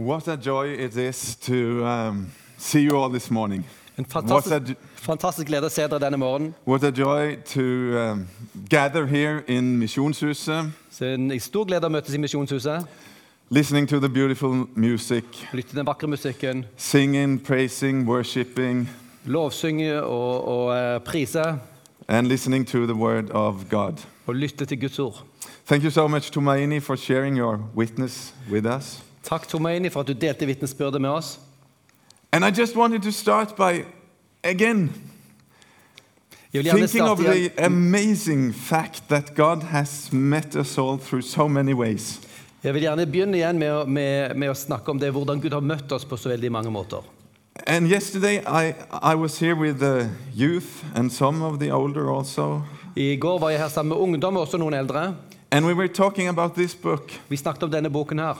What a joy it is to um, see you all this morning. En What a, fantastisk, fantastisk glede å se dere denne morgenen. what a joy to um, gather here in Misjonshuset, Så en stor glede å møtes i Misjonshuset. listening to the beautiful music, Lytte til den vakre musikken. singing, praising, worshiping, Lovsynge og, og prise. and listening to the Word of God. Og lytte til Guds ord. Thank you so much, to Maini for sharing your witness with us. Takk Tomaini, for at du delte vitnesbyrdet med oss. And I just wanted to start by, again, thinking of the amazing fact that God has met us all through so many ways. Jeg vil gjerne begynne igjen med, å- med, med å snakke om det, hvordan Gud har møtt oss på så veldig mange måter. And yesterday I, I was here with the youth and some of the older also, I går var jeg her sammen med ungdom og også noen eldre. and we were talking about this book, Vi snakket om denne boken her,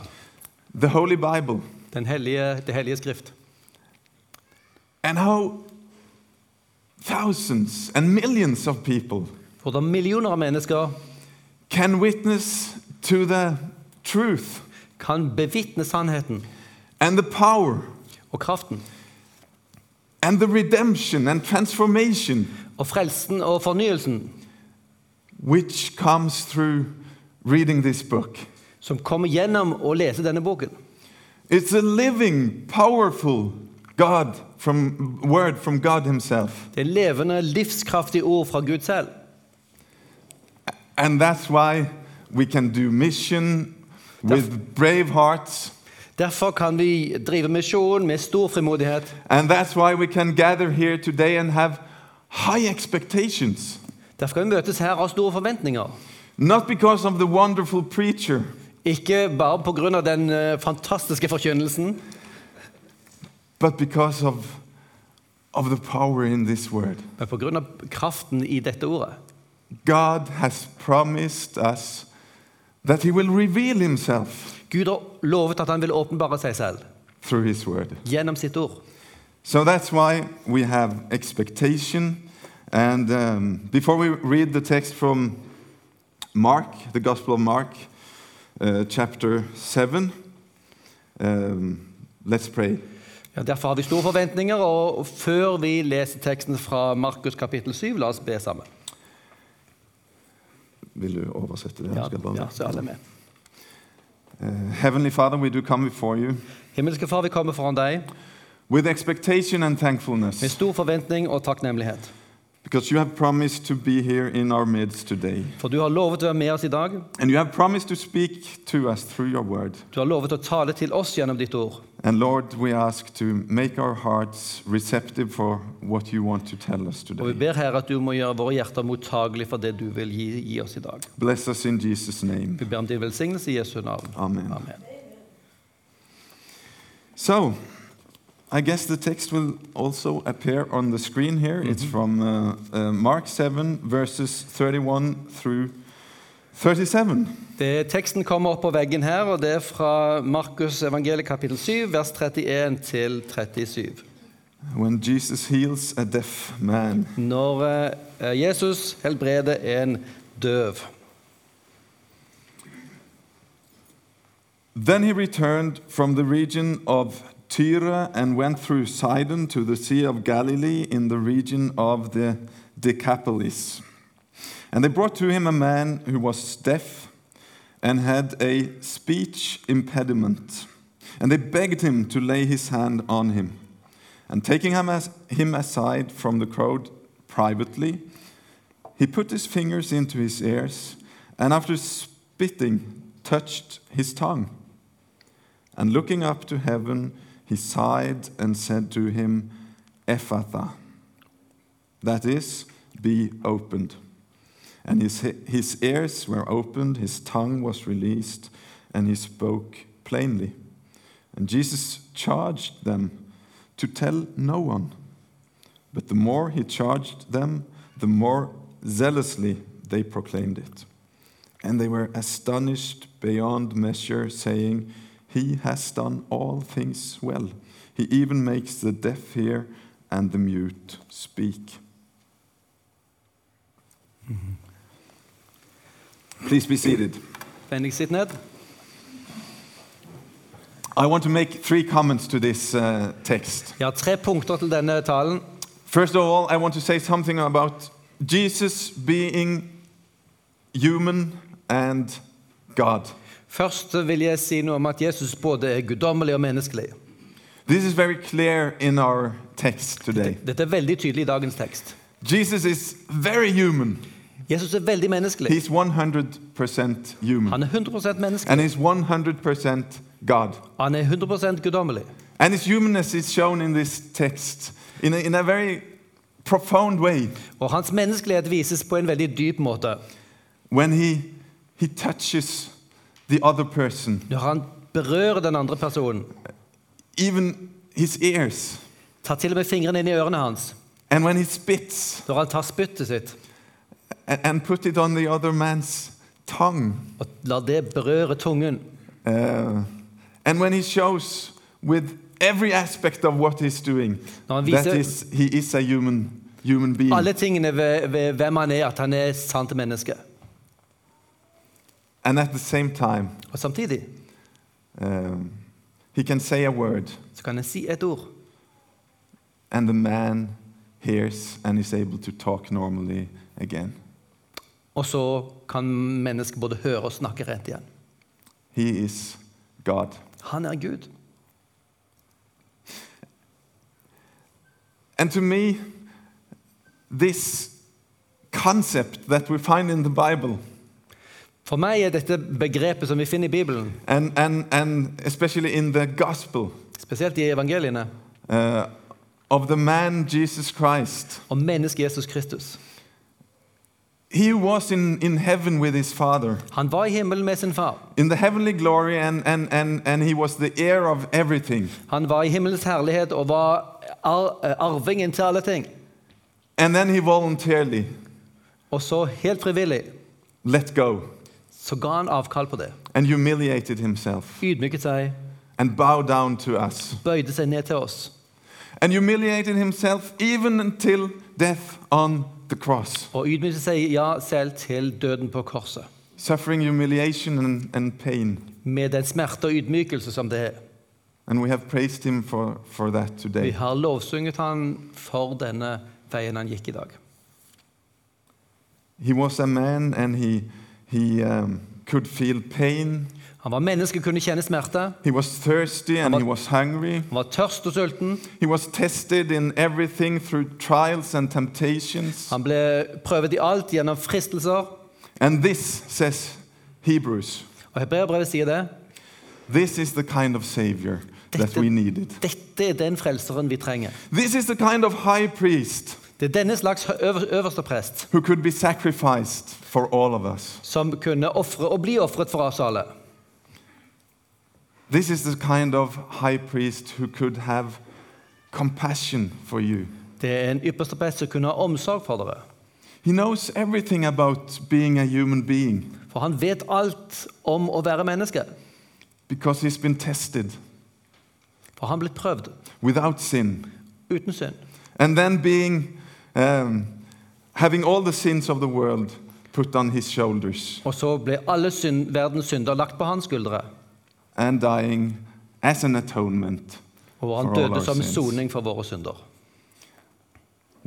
the Holy Bible, Den hellige, Det hellige skrift. and how thousands and millions of people Hvordan millioner av mennesker can witness to the truth kan bevitne sannheten and the power og kraften and the redemption and transformation og frelsen og fornyelsen which comes through reading this book. Som kommer gjennom å lese denne boken. It's a living, powerful God from word from God Himself. Det er levende, livskraftig ord fra Gud selv. And that's why we can do mission with brave hearts. Derfor kan vi drive misjon med stor frimodighet. And that's why we can gather here today and have high expectations. Derfor kan vi møtes her av store forventninger. Not because of the wonderful preacher, Ikke bare pga. den eh, fantastiske forkynnelsen, but because of, of the power in this word. men pga. kraften i dette ordet. God has promised us that He will reveal Himself Gud har lovet at han vil åpenbare seg selv through His word. gjennom sitt ord. So that's why we have expectation. And um, before we read the text from Mark, the Gospel of Mark, uh, chapter 7, um, let's pray. Ja, derfor har vi store forventninger, og før vi leser teksten fra Markus kapittel 7, la oss be sammen. Vil du oversette det? Ja, ja, så alle med. Uh, Heavenly Father, we do come before you Himmelske Far, vi kommer foran deg with expectation and med stor forventning og takknemlighet. Because you have promised to be here in our midst today. For du har lovet å være med oss i dag. And you have promised to speak to us through your word. Du har lovet å tale til oss gjennom ditt ord. And Lord, we ask to make our hearts receptive for what you want to tell us Og vi today. ber Herre at du må gjøre våre hjerter mottagelige for det du vil gi, gi oss i dag. Bless us in Jesus' name. Vi ber om din velsignelse i Jesu navn. Amen. Amen. So, I guess the text will also appear on the screen here. It's from uh, uh, Mark 7, verses 31 through 37. Det, teksten kommer opp på veggen her, og det er fra Markus evangeliet kapittel 7, vers 31 til 37. When Jesus heals a deaf man. Når uh, Jesus helbreder en døv. Then he returned from the region of Tyre and went through Sidon to the Sea of Galilee in the region of the Decapolis. And they brought to him a man who was deaf and had a speech impediment. And they begged him to lay his hand on him. And taking him, as, him aside from the crowd privately, he put his fingers into his ears and after spitting, touched his tongue. And looking up to heaven, he sighed and said to him, Ephatha, that is, be opened. And his, his ears were opened, his tongue was released, and he spoke plainly. And Jesus charged them to tell no one. But the more he charged them, the more zealously they proclaimed it. And they were astonished beyond measure, saying, He has done all things well. He even makes the deaf hear and the mute speak. Please be seated. Sitt ned. I want to make three comments to this uh, text. Jeg har tre punkter til denne talen. First of all, I want to say something about Jesus being human and God. Først vil jeg si noe om at Jesus både er guddommelig og menneskelig. This is very clear in our text today. Dette er veldig tydelig i dagens tekst. Jesus is very human. Jesus er veldig menneskelig. He's 100% human. Han er 100% menneskelig. And he's 100% God. Han er 100 guddommelig. And his humanness is shown in this text in a, in a very profound way Og hans menneskelighet vises på en veldig dyp måte. when he, he touches the other person, Når han berører den andre personen, even his ears, tar til og med fingrene inn i ørene hans, and when he spits når han tar spyttet sitt. and, and put it on the other man's tongue, og lar det berøre tungen, uh, and when he shows with every aspect of what he's doing Når han that viser- is, he is a human, human being. alle tingene ved, ved hvem han er, at han er et sant menneske. And at the same time, Og samtidig um, he can say a word, så kan han si et ord, and the man hears and is able to talk normally again. og så kan mennesket både høre og snakke rent igjen. He is God. Han er Gud. And to me, this concept that we find in the Bible, For meg er dette begrepet som vi finner i Bibelen, and, and, and especially in the gospel, spesielt i evangeliene, uh, of the man Jesus Christ, om mennesket Jesus Kristus. he was in, in heaven with his Father, Han var i himmelen med sin far. in the heavenly glory, and, and, and, and he was the heir of everything. Han var i himmelens herlighet og var ar eh, arvingen til alle ting. And then he voluntarily Og så, helt frivillig, let go så ga han avkall på det. and humiliated himself Ydmyket seg, and bowed down to us. bøyde seg ned til oss. And humiliated himself even until death on the cross. Og ydmyket seg, ja, selv til døden på korset. Suffering humiliation and, and pain. Med den smerte og ydmykelse som det er. And we have praised him for, for that Vi today. har lovsunget han for denne veien han gikk i dag. He was a man and he, he um, could feel pain. Han var menneske, kunne kjenne smerte. He was thirsty and he was hungry. Han var tørst og sulten. He was tested in everything through trials and temptations. Han ble prøvet i alt gjennom fristelser. And this, says Hebrews, Og Hebreerbrevet sier det. this is the kind of Savior that Dette- we needed. Dette er den frelseren vi trenger. This is the kind of high priest Det er denne slags øver, øverste prest som kunne ofre og bli ofret for oss alle. This is the kind of high priest who could have compassion for you. Det er en ypperste prest som kunne ha omsorg for dere. He knows everything about being a human being For han vet alt om å være menneske. because he's been tested For han blitt prøvd without sin. uten synd. And then being, um, having all the sins of the world put on his shoulders Og så ble alle synd, verdens synder lagt på hans skuldre. and dying as an atonement. Og For han all døde our som sins. soning for våre synder.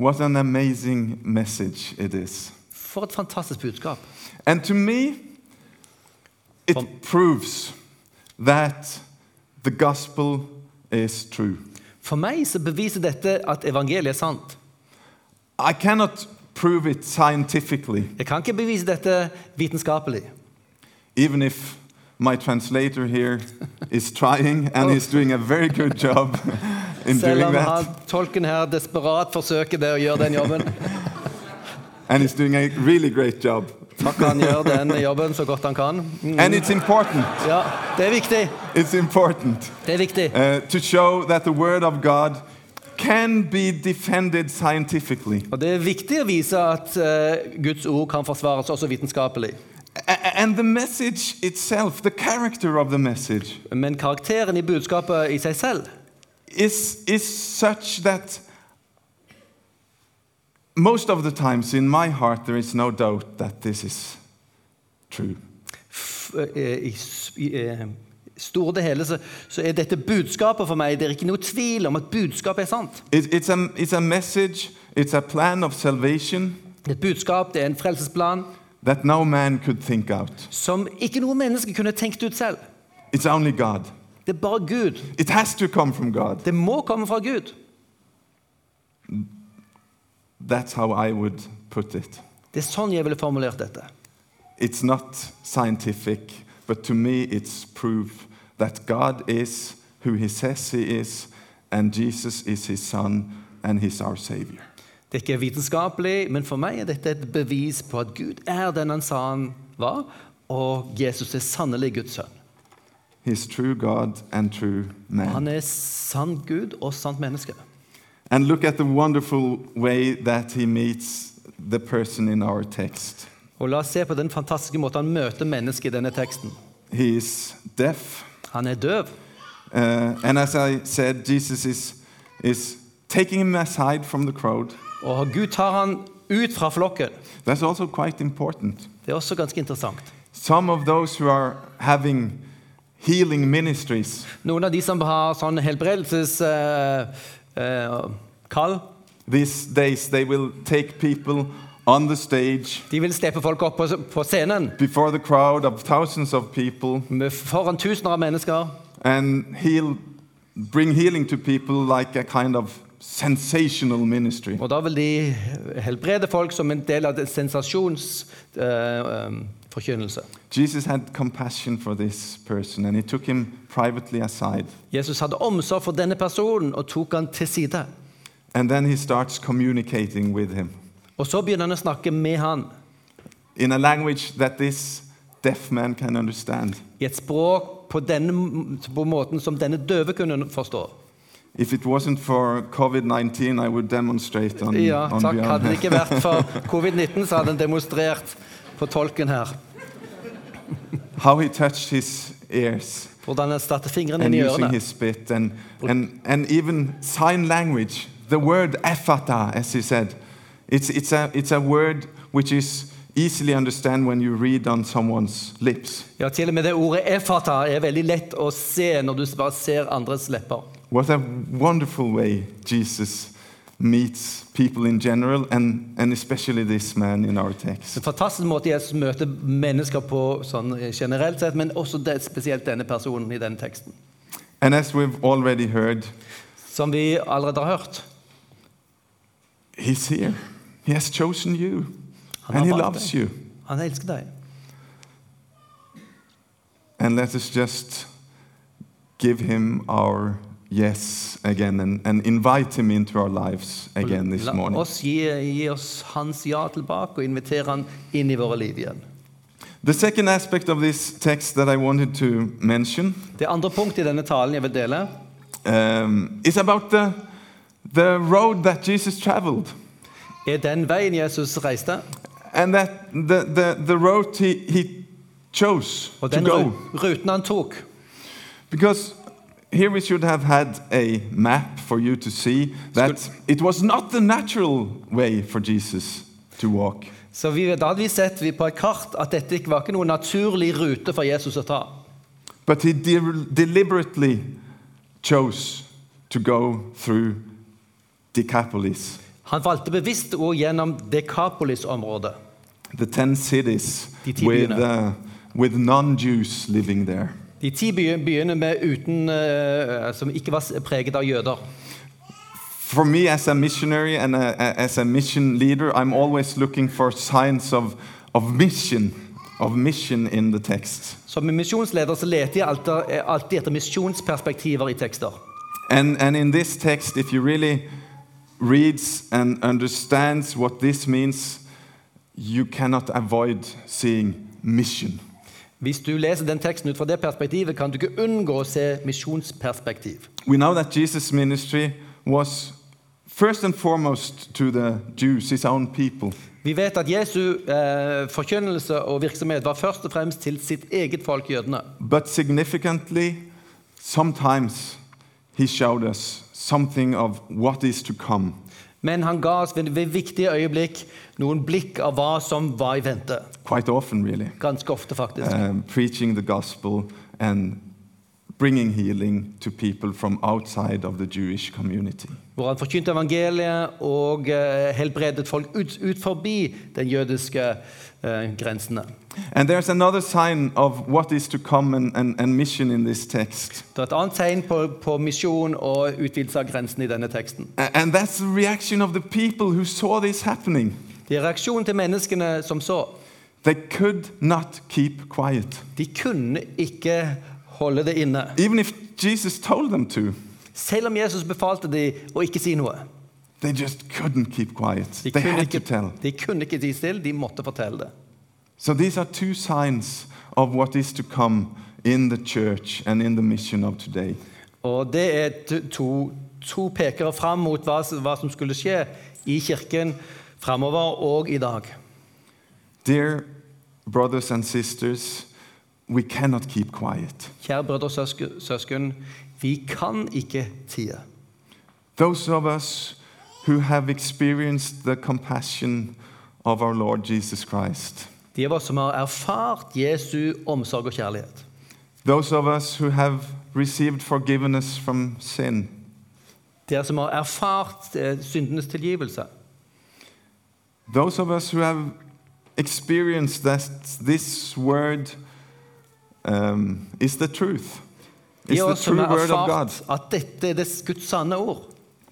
What an amazing message it is. For et fantastisk budskap. And to me, it For- proves that the gospel is true. For meg så beviser dette at evangeliet er sant. I cannot prove it scientifically, Jeg kan ikke bevise dette vitenskapelig. even if my translator here is trying and he's doing a very good job in Selv doing that. tolken her desperat forsøker det å gjøre den jobben. And he's doing a really great job. Takk, han gjør den jobben så godt han kan. Mm. And it's important, Ja, det er viktig. it's important Det er viktig. uh, to show that the word of God can be defended scientifically. Og det er viktig å vise at uh, Guds ord kan forsvares også vitenskapelig. And the message itself, the character of the message, Men karakteren i budskapet i seg selv is, is such that most of the times in my heart there is no doubt that this is true. f- uh, is, eh, store det hele så, så er dette budskapet for meg Det er ikke noe tvil om at budskapet er sant. It, it's, a, it's a message, it's a plan of salvation Det er et budskap, det er en frelsesplan that no man could think out. som ikke noe menneske kunne tenkt ut selv. It's only God. Det er bare Gud. It has to come from God. Det må komme fra Gud. That's how I would put it. Det er sånn jeg ville formulert dette. It's not scientific, but to me it's proof that God is who he says he is, and Jesus is his son, and he's our savior. Det er ikke vitenskapelig, men for meg er dette et bevis på at Gud er den han sa han var, og Jesus er sannelig Guds sønn. He's true God and true man. Han er sann Gud og sant menneske. And look at the wonderful way that he meets the person in our text. Og La oss se på den fantastiske måten han møter mennesket i denne teksten. Deaf, Han er døv. uh, and as I said, Jesus is, is taking him aside from the crowd. Og Gud tar han ut fra flokken. That's also quite important. Det er også ganske interessant. Some of those who are having healing ministries, Noen av de som har sånn helbredelseskall, these days they will take people on the stage de vil steppe folk opp på, på scenen before the crowd of thousands of people med foran tusener av mennesker. and heal, bring healing to people like a kind of sensational ministry. Og da vil de helbrede folk som en del av sensasjonsforkynnelse. Eh, eh, Jesus had compassion for this person and he took him privately aside. Jesus hadde omsorg for denne personen og tok han til side. And then he starts communicating with him Og så begynner han å snakke med han in a language that this deaf man can understand. i et språk på, denne, på måten som denne døve kunne forstå. If it wasn't for COVID 19, I would demonstrate on, Ja, on takk. Hadde det ikke vært for covid-19, så hadde han demonstrert på tolken her. How he touched his ears Hvordan han satte fingrene inn i ørene. his spit and, and, and even sign language. The word ephata, as he said, it's, it's, a, it's a word which is easily understand when you read on someone's lips. Ja, Til og med det ordet 'efata' er veldig lett å se når du bare ser andres lepper. What a wonderful way Jesus meets people in general and, and especially this man in our text. En fantastisk måte Jesus møter mennesker på sånn generelt sett, men også det, spesielt denne personen i denne teksten. And as we've already heard, Som vi allerede har hørt. he's here. He has chosen you and he loves deg. you. Han elsker deg. And let us just give him our yes again and, and invite him into our lives again this La morning. oss gi, gi oss hans ja tilbake og invitere han inn i våre liv igjen. The second aspect of this text that I wanted to mention Det andre punktet i denne talen jeg vil dele, um, is about the, the road that Jesus traveled. Er den veien Jesus reiste, And that the, the, the road he, he chose og to den go. ruten han tok. Because here we should have had a map for you to see that it was not the natural way for Jesus to walk. Så vi, Da hadde vi sett vi på et kart at dette ikke var ikke noen naturlig rute for Jesus å ta. But he de- deliberately chose to go through Decapolis, Han valgte bevisst gå gjennom Dekapolis-området. the ten cities De ti byene. uh, with non Jews living there. De ti byene med uten, uh, som ikke var preget av jøder. For me, as a missionary and a, a- as a mission leader, I'm always looking for signs of, of mission, of mission in the text. Som misjonsleder så leter jeg alltid, eh, alltid etter misjonsperspektiver i tekster. And, and in this text, if you really reads and understands what this means, you cannot avoid seeing mission. Hvis du leser den teksten ut fra det perspektivet, kan du ikke unngå å se misjonsperspektiv. We know that Jesus' ministry was first and foremost to the Jews, his own people. Vi vet at Jesu eh, forkynnelse og virksomhet var først og fremst til sitt eget folk, jødene. But significantly, sometimes he showed us something of what is to come. Men han ga oss ved, ved viktige øyeblikk noen blikk av hva som var i vente. Quite often, really. Ganske ofte, faktisk. Um, preaching the gospel and bringing healing to people from outside of the Jewish community. Hvor han forkynte evangeliet og uh, helbredet folk ut, ut forbi den jødiske uh, grensene. And there's another sign of what is to come and, and, and mission in this text. Det er et annet tegn på, på misjon og utvidelse av grensen i denne teksten. A- And that's the reaction of the people who saw this happening. Det er reaksjonen til menneskene som så. They could not keep quiet. De kunne ikke holde det inne. Even if Jesus told them to, Selv om Jesus befalte dem å ikke si noe. they just couldn't keep quiet. De They kunne had to ikke, tell. de kunne ikke si stille, de måtte fortelle det. So these are two signs of what is to come in the church and in the mission of today. Og det er to, to, pekere fram mot hva, hva som skulle skje i kirken framover og i dag. Dear brothers and sisters, we cannot keep quiet. Kjære brødre og søsken, vi kan ikke tie. Those of us who have experienced the compassion of our Lord Jesus Christ, De av oss som har erfart Jesu omsorg og kjærlighet. those of us who have received forgiveness from sin, Dere som har erfart eh, syndenes tilgivelse. those of us who have experienced that this word um, is the truth, it's the true word of God. at dette er det Guds sanne ord.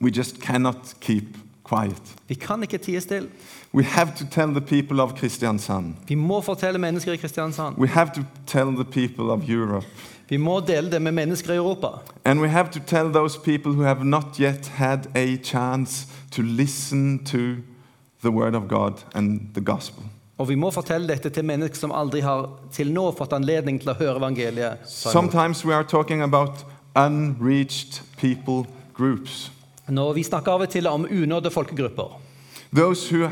We just cannot keep quiet. Vi kan ikke tie stille. We have to tell the people of Kristiansand. Vi må fortelle mennesker i Kristiansand. We have to tell the people of Europe. Vi må dele det med mennesker i Europa. And we have to tell those people who have not yet had a chance to listen to the Word of God and the gospel. Og vi må fortelle dette til mennesker som aldri har til nå fått anledning til å høre evangeliet. Sometimes we are talking about unreached people groups, Når vi snakker av og til om unådde folkegrupper. those who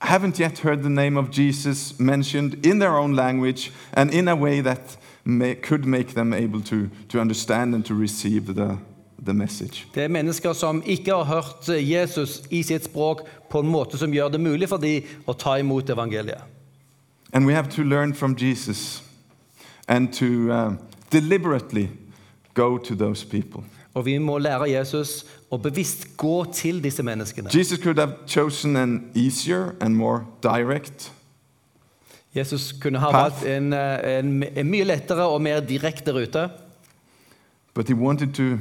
haven't yet heard the name of Jesus mentioned in their own language and in a way that may, could make them able to, to understand and to receive the, the message. Det er mennesker som ikke har hørt Jesus i sitt språk på en måte som gjør det mulig for dem å ta imot evangeliet. And we have to learn from Jesus and to uh, deliberately go to those people. Og vi må lære Jesus å bevisst gå til disse menneskene. Jesus could have chosen an easier and more direct, Jesus kunne ha valgt en, eh, en, en mye lettere og mer direkte rute. but he wanted to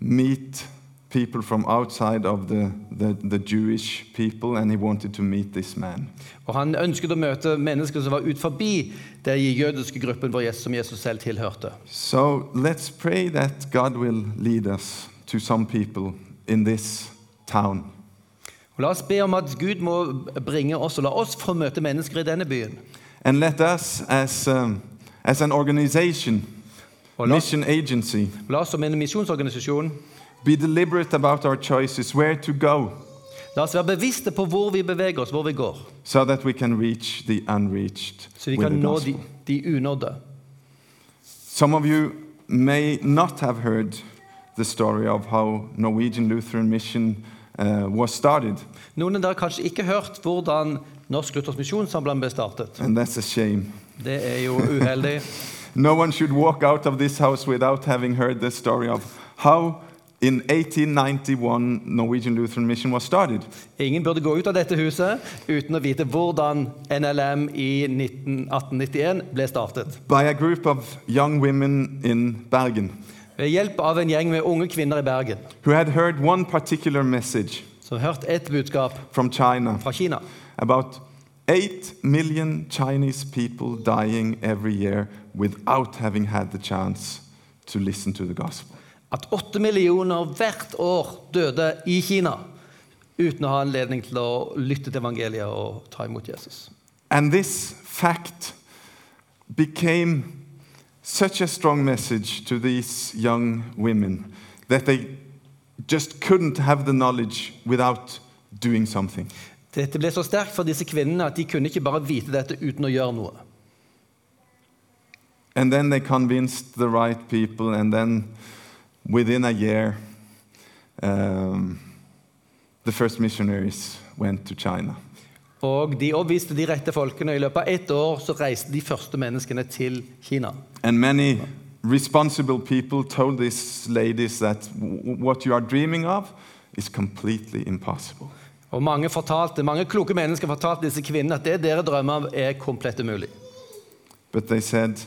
meet people from outside of the, the, the Jewish people, and he wanted to meet this man. Og Han ønsket å møte mennesker som var ut forbi den jødiske gruppen hvor Jesus, som Jesus selv tilhørte. So let's pray that God will lead us to some people in this town. Og La oss be om at Gud må bringe oss og la oss få møte mennesker i denne byen. And let us, as, um, as an organization, Og la, mission agency, la oss som en misjonsorganisasjon be deliberate about our choices, where to go, la oss være bevisste på hvor vi beveger oss, hvor vi går, so that we can reach the unreached så vi kan nå de, de unådde. Some of you may not have heard the story of how Norwegian Lutheran Mission uh, was started, Noen av dere kanskje ikke hørt hvordan Norsk Luthersk Misjonssamband ble startet. and that's a shame. Det er jo uheldig. No one should walk out of this house without having heard the story of how, in 1891, Norwegian Lutheran Mission was started. Ingen burde gå ut av dette huset uten å vite hvordan NLM i 19, 1891 ble startet. By a group of young women in Bergen Ved hjelp av en gjeng med unge kvinner i Bergen who had heard one particular message som hørte ett budskap from China fra Kina. about 8 million Chinese people dying every year without having had the chance to listen to the gospel. At 8 millioner hvert år døde i Kina uten å ha anledning til å lytte til evangeliet og ta imot Jesus. And this fact became such a strong message to these young women that they just couldn't have the knowledge without doing something. Dette ble så sterkt for disse kvinnene at de kunne ikke bare vite dette uten å gjøre noe. And then they convinced the right people, and then within a year, um, the first missionaries went to China. Og de overbeviste de rette folkene. I løpet av ett år så reiste de første menneskene til Kina. And many responsible people told these ladies that what you are dreaming of is completely impossible. Og mange, fortalte, mange kloke mennesker fortalte disse kvinnene at det dere drømmer om, er komplett umulig. But they said,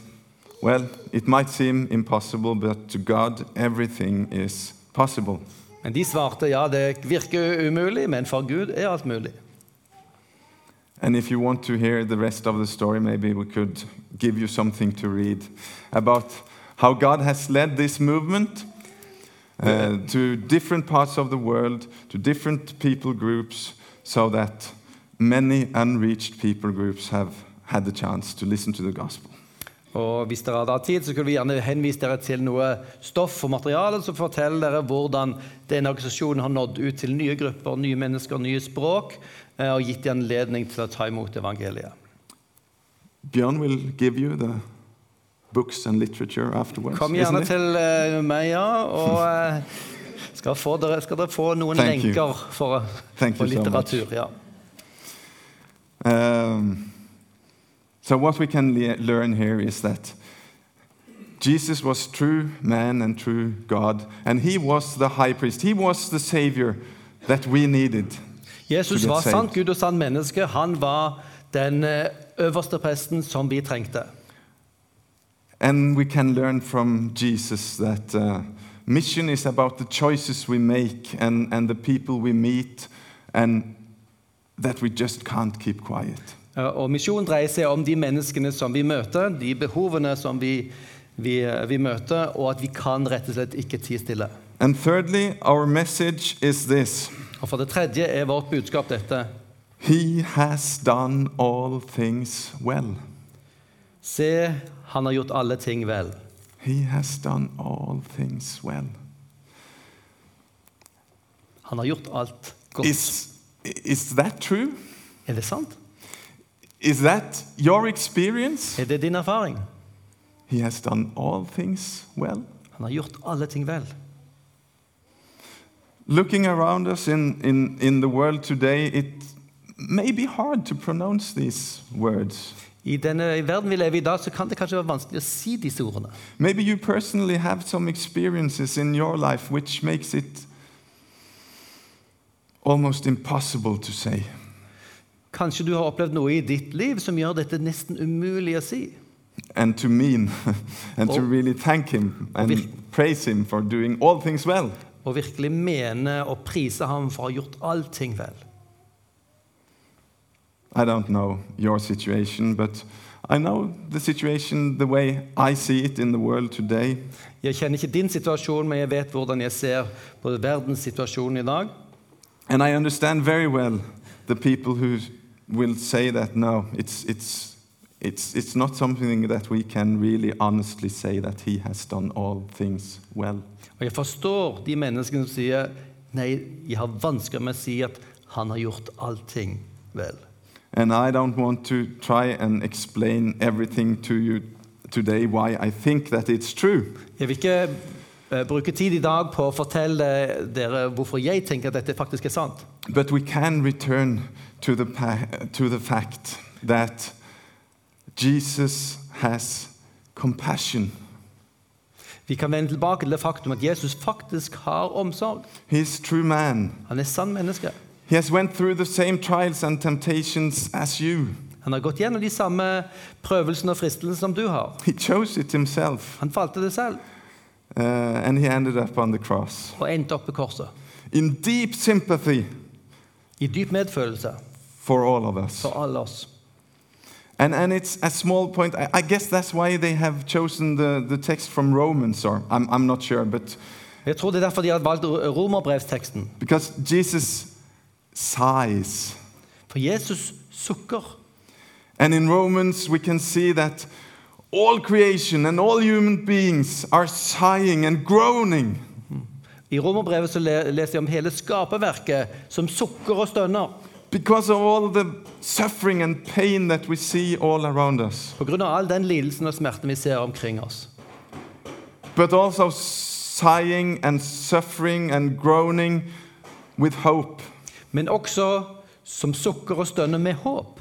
well, it might seem impossible, but to God, everything is possible. Men de svarte ja, det virker umulig, men for Gud er alt mulig. And if you want to hear the rest of the story, maybe we could give you something to read about how God has led this movement uh, to different parts of the world, to different people groups, so that many unreached people groups have had the chance to listen to the gospel. Og Hvis dere hadde hatt tid, så kunne vi gjerne henvise dere til noe stoff og materiale som forteller dere hvordan denne organisasjonen har nådd ut til nye grupper, nye mennesker, nye språk, eh, og gitt dem anledning til å ta imot evangeliet. Bjørn vil give you the books and literature afterwards. Kom gjerne til uh, meg, ja, og uh, skal, få dere, skal dere få noen Thank lenker for, for litteratur. so ja. Um, so, what we can le- learn here is that Jesus was true man and true God, and he was the high priest. He was the savior that we needed. Jesus var sant Gud og sant menneske. Han var den eh, øverste presten som vi trengte. And we can learn from Jesus that uh, mission is about the choices we make and, and the people we meet, and that we just can't keep quiet. Eh, Og Misjon dreier seg om de menneskene som vi møter, de behovene som vi, vi, eh, vi møter, og at vi kan rett og slett ikke tie stille. And thirdly, our message is this Og For det tredje er vårt budskap dette. He has done all things well. Se, han har gjort alle ting vel. He has done all things well. Han har gjort alt godt. Is, is that true? Er det sant? Is that your experience? Er det din erfaring? He has done all things well. Han har gjort alle ting vel. Looking around us in, in, in the world today, it may be hard to pronounce these words. I denne verden vi lever i i dag, så kan det kanskje være vanskelig å si disse ordene. Maybe you personally have some experiences in your life which makes it almost impossible to say. Kanskje du har opplevd noe i ditt liv som gjør dette nesten umulig å si. and to mean and to Oh. really thank him and praise him for doing all things well. Og virkelig mene og prise ham for å ha gjort allting vel. I don't know your situation, but I know the situation the way I see it in the world today. Jeg kjenner ikke din situasjon, men jeg vet hvordan jeg ser på verdens situasjon i dag. And I understand very well the people who will say that no, it's, it's, it's, it's not something that we can really honestly say that he has done all things well. Og jeg forstår de menneskene som sier nei, jeg har vansker med å si at han har gjort allting vel. And I don't want to try and explain everything to you today why I think that it's true. Jeg vil ikke bruke tid i dag på å fortelle dere hvorfor jeg tenker at dette faktisk er sant. But we can return to the, to the fact that Jesus has compassion. Vi kan vende tilbake til det faktum at Jesus faktisk har omsorg. He's true man. Han er sann menneske. He has went through the same trials and temptations as you. Han har gått gjennom de samme prøvelsene og fristelsene som du har. He chose it himself, Han valgte det selv uh, and he ended up on the cross. og endte opp på korset. In deep sympathy I dyp medfølelse for all of us. for alle oss. And, and it's a small point. I, I guess that's why they have chosen the, the text from Romans, or I'm, I'm not sure, but Jeg tror det er derfor de har valgt romerbrevsteksten. because Jesus sighs. For Jesus sukker. And in Romans, we can see that all creation and all human beings are sighing and groaning I romerbrevet så leser jeg om hele skaperverket som sukker og stønner because of all the suffering and pain that we see all around us, pga. all den lidelsen og smerten vi ser omkring oss. but also sighing and suffering and groaning with hope. Men også som sukker og stønner med håp.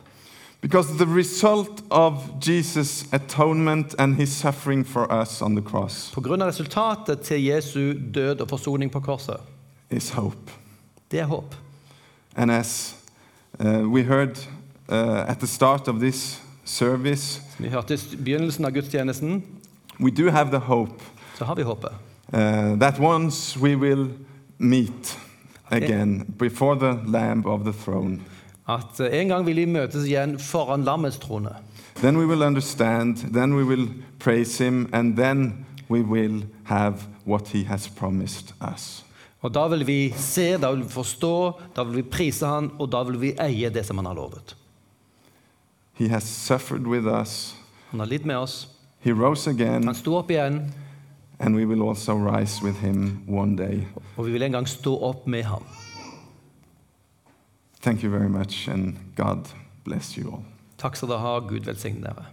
Because the result of Jesus' atonement and his suffering for us on the cross På grunn av resultatet til Jesu død og forsoning på korset. is hope. Det er håp. And as uh, we heard uh, at the start of this service, Som vi hørte i begynnelsen av gudstjenesten, we do have the hope så har vi håpet. uh, that once we will meet again before the Lamb of the throne. At eh, en gang vil vi møtes igjen foran lammets trone. Then we will understand, then we will praise him, and then we will have what he has promised us. Og Da vil vi se, da vil vi forstå, da vil vi prise han, og da vil vi eie det som han har lovet. He has suffered with us, Han har lidd med oss. he rose again, Han sto opp igjen, and we will also rise with him one day. og vi vil en gang stå opp med ham. Thank you very much, and God bless you all. Takk skal dere ha. Gud velsigne dere.